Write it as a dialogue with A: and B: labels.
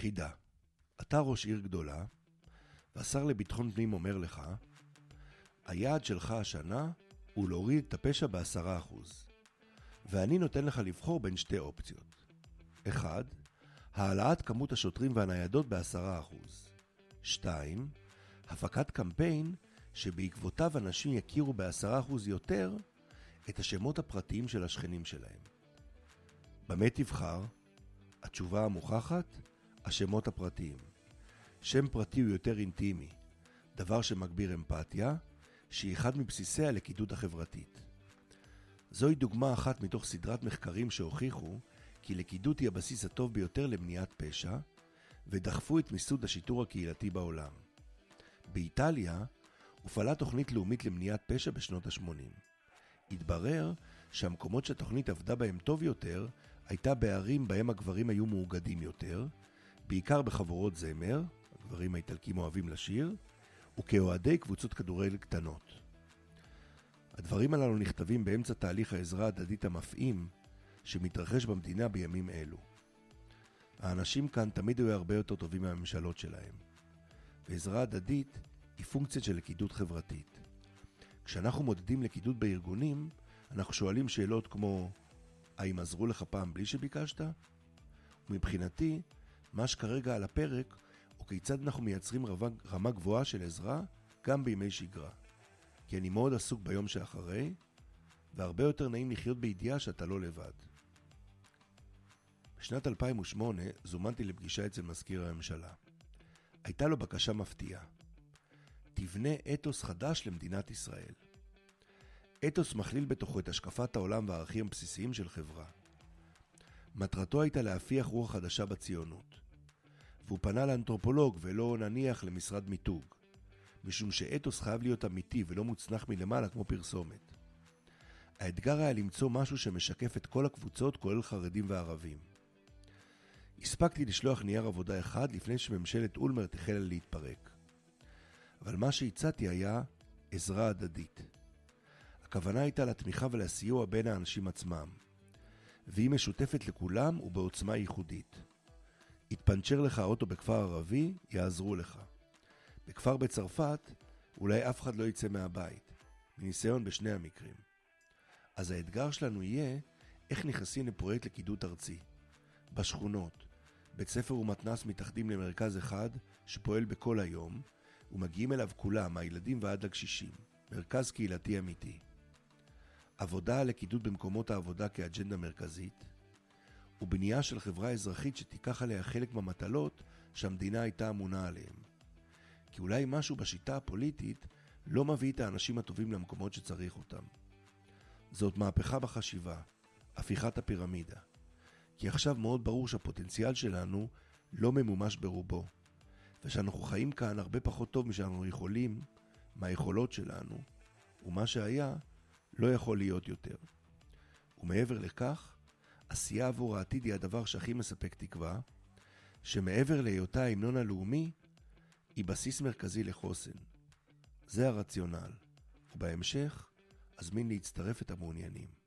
A: חידה, אתה ראש עיר גדולה, והשר לביטחון פנים אומר לך, היעד שלך השנה הוא להוריד את הפשע בעשרה אחוז. ואני נותן לך לבחור בין שתי אופציות. אחד, העלאת כמות השוטרים והניידות בעשרה אחוז. שתיים, הפקת קמפיין שבעקבותיו אנשים יכירו בעשרה אחוז יותר את השמות הפרטיים של השכנים שלהם. במה תבחר? התשובה המוכחת, השמות הפרטיים. שם פרטי הוא יותר אינטימי, דבר שמגביר אמפתיה, שהיא אחד מבסיסי הלכידות החברתית. זוהי דוגמה אחת מתוך סדרת מחקרים שהוכיחו כי לכידות היא הבסיס הטוב ביותר למניעת פשע, ודחפו את מיסוד השיטור הקהילתי בעולם. באיטליה הופעלה תוכנית לאומית למניעת פשע בשנות ה-80. התברר שהמקומות שהתוכנית עבדה בהם טוב יותר הייתה בערים בהם הגברים היו מאוגדים יותר, בעיקר בחבורות זמר, הגברים האיטלקים אוהבים לשיר, וכאוהדי קבוצות כדורגל קטנות. הדברים הללו נכתבים באמצע תהליך העזרה ההדדית המפעים שמתרחש במדינה בימים אלו. האנשים כאן תמיד היו הרבה יותר טובים מהממשלות שלהם. ועזרה הדדית היא פונקציה של לכידות חברתית. כשאנחנו מודדים לכידות בארגונים, אנחנו שואלים שאלות כמו האם עזרו לך פעם בלי שביקשת? ומבחינתי, מה שכרגע על הפרק הוא כיצד אנחנו מייצרים רמה, רמה גבוהה של עזרה גם בימי שגרה. כי אני מאוד עסוק ביום שאחרי, והרבה יותר נעים לחיות בידיעה שאתה לא לבד. בשנת 2008 זומנתי לפגישה אצל מזכיר הממשלה. הייתה לו בקשה מפתיעה. תבנה אתוס חדש למדינת ישראל. אתוס מכליל בתוכו את השקפת העולם והערכים הבסיסיים של חברה. מטרתו הייתה להפיח רוח חדשה בציונות. והוא פנה לאנתרופולוג ולא נניח למשרד מיתוג, משום שאתוס חייב להיות אמיתי ולא מוצנח מלמעלה כמו פרסומת. האתגר היה למצוא משהו שמשקף את כל הקבוצות, כולל חרדים וערבים. הספקתי לשלוח נייר עבודה אחד לפני שממשלת אולמרט החלה להתפרק. אבל מה שהצעתי היה עזרה הדדית. הכוונה הייתה לתמיכה ולסיוע בין האנשים עצמם, והיא משותפת לכולם ובעוצמה ייחודית. יתפנצ'ר לך האוטו בכפר ערבי, יעזרו לך. בכפר בצרפת, אולי אף אחד לא יצא מהבית, מניסיון בשני המקרים. אז האתגר שלנו יהיה איך נכנסים לפרויקט לכידות ארצי. בשכונות, בית ספר ומתנ"ס מתאחדים למרכז אחד שפועל בכל היום, ומגיעים אליו כולם, מהילדים ועד לקשישים. מרכז קהילתי אמיתי. עבודה על לכידות במקומות העבודה כאג'נדה מרכזית, ובנייה של חברה אזרחית שתיקח עליה חלק מהמטלות שהמדינה הייתה אמונה עליהן. כי אולי משהו בשיטה הפוליטית לא מביא את האנשים הטובים למקומות שצריך אותם. זאת מהפכה בחשיבה, הפיכת הפירמידה. כי עכשיו מאוד ברור שהפוטנציאל שלנו לא ממומש ברובו, ושאנחנו חיים כאן הרבה פחות טוב משאנחנו יכולים מהיכולות שלנו, ומה שהיה לא יכול להיות יותר. ומעבר לכך, עשייה עבור העתיד היא הדבר שהכי מספק תקווה, שמעבר להיותה ההמנון הלאומי, היא בסיס מרכזי לחוסן. זה הרציונל, ובהמשך אזמין להצטרף את המעוניינים.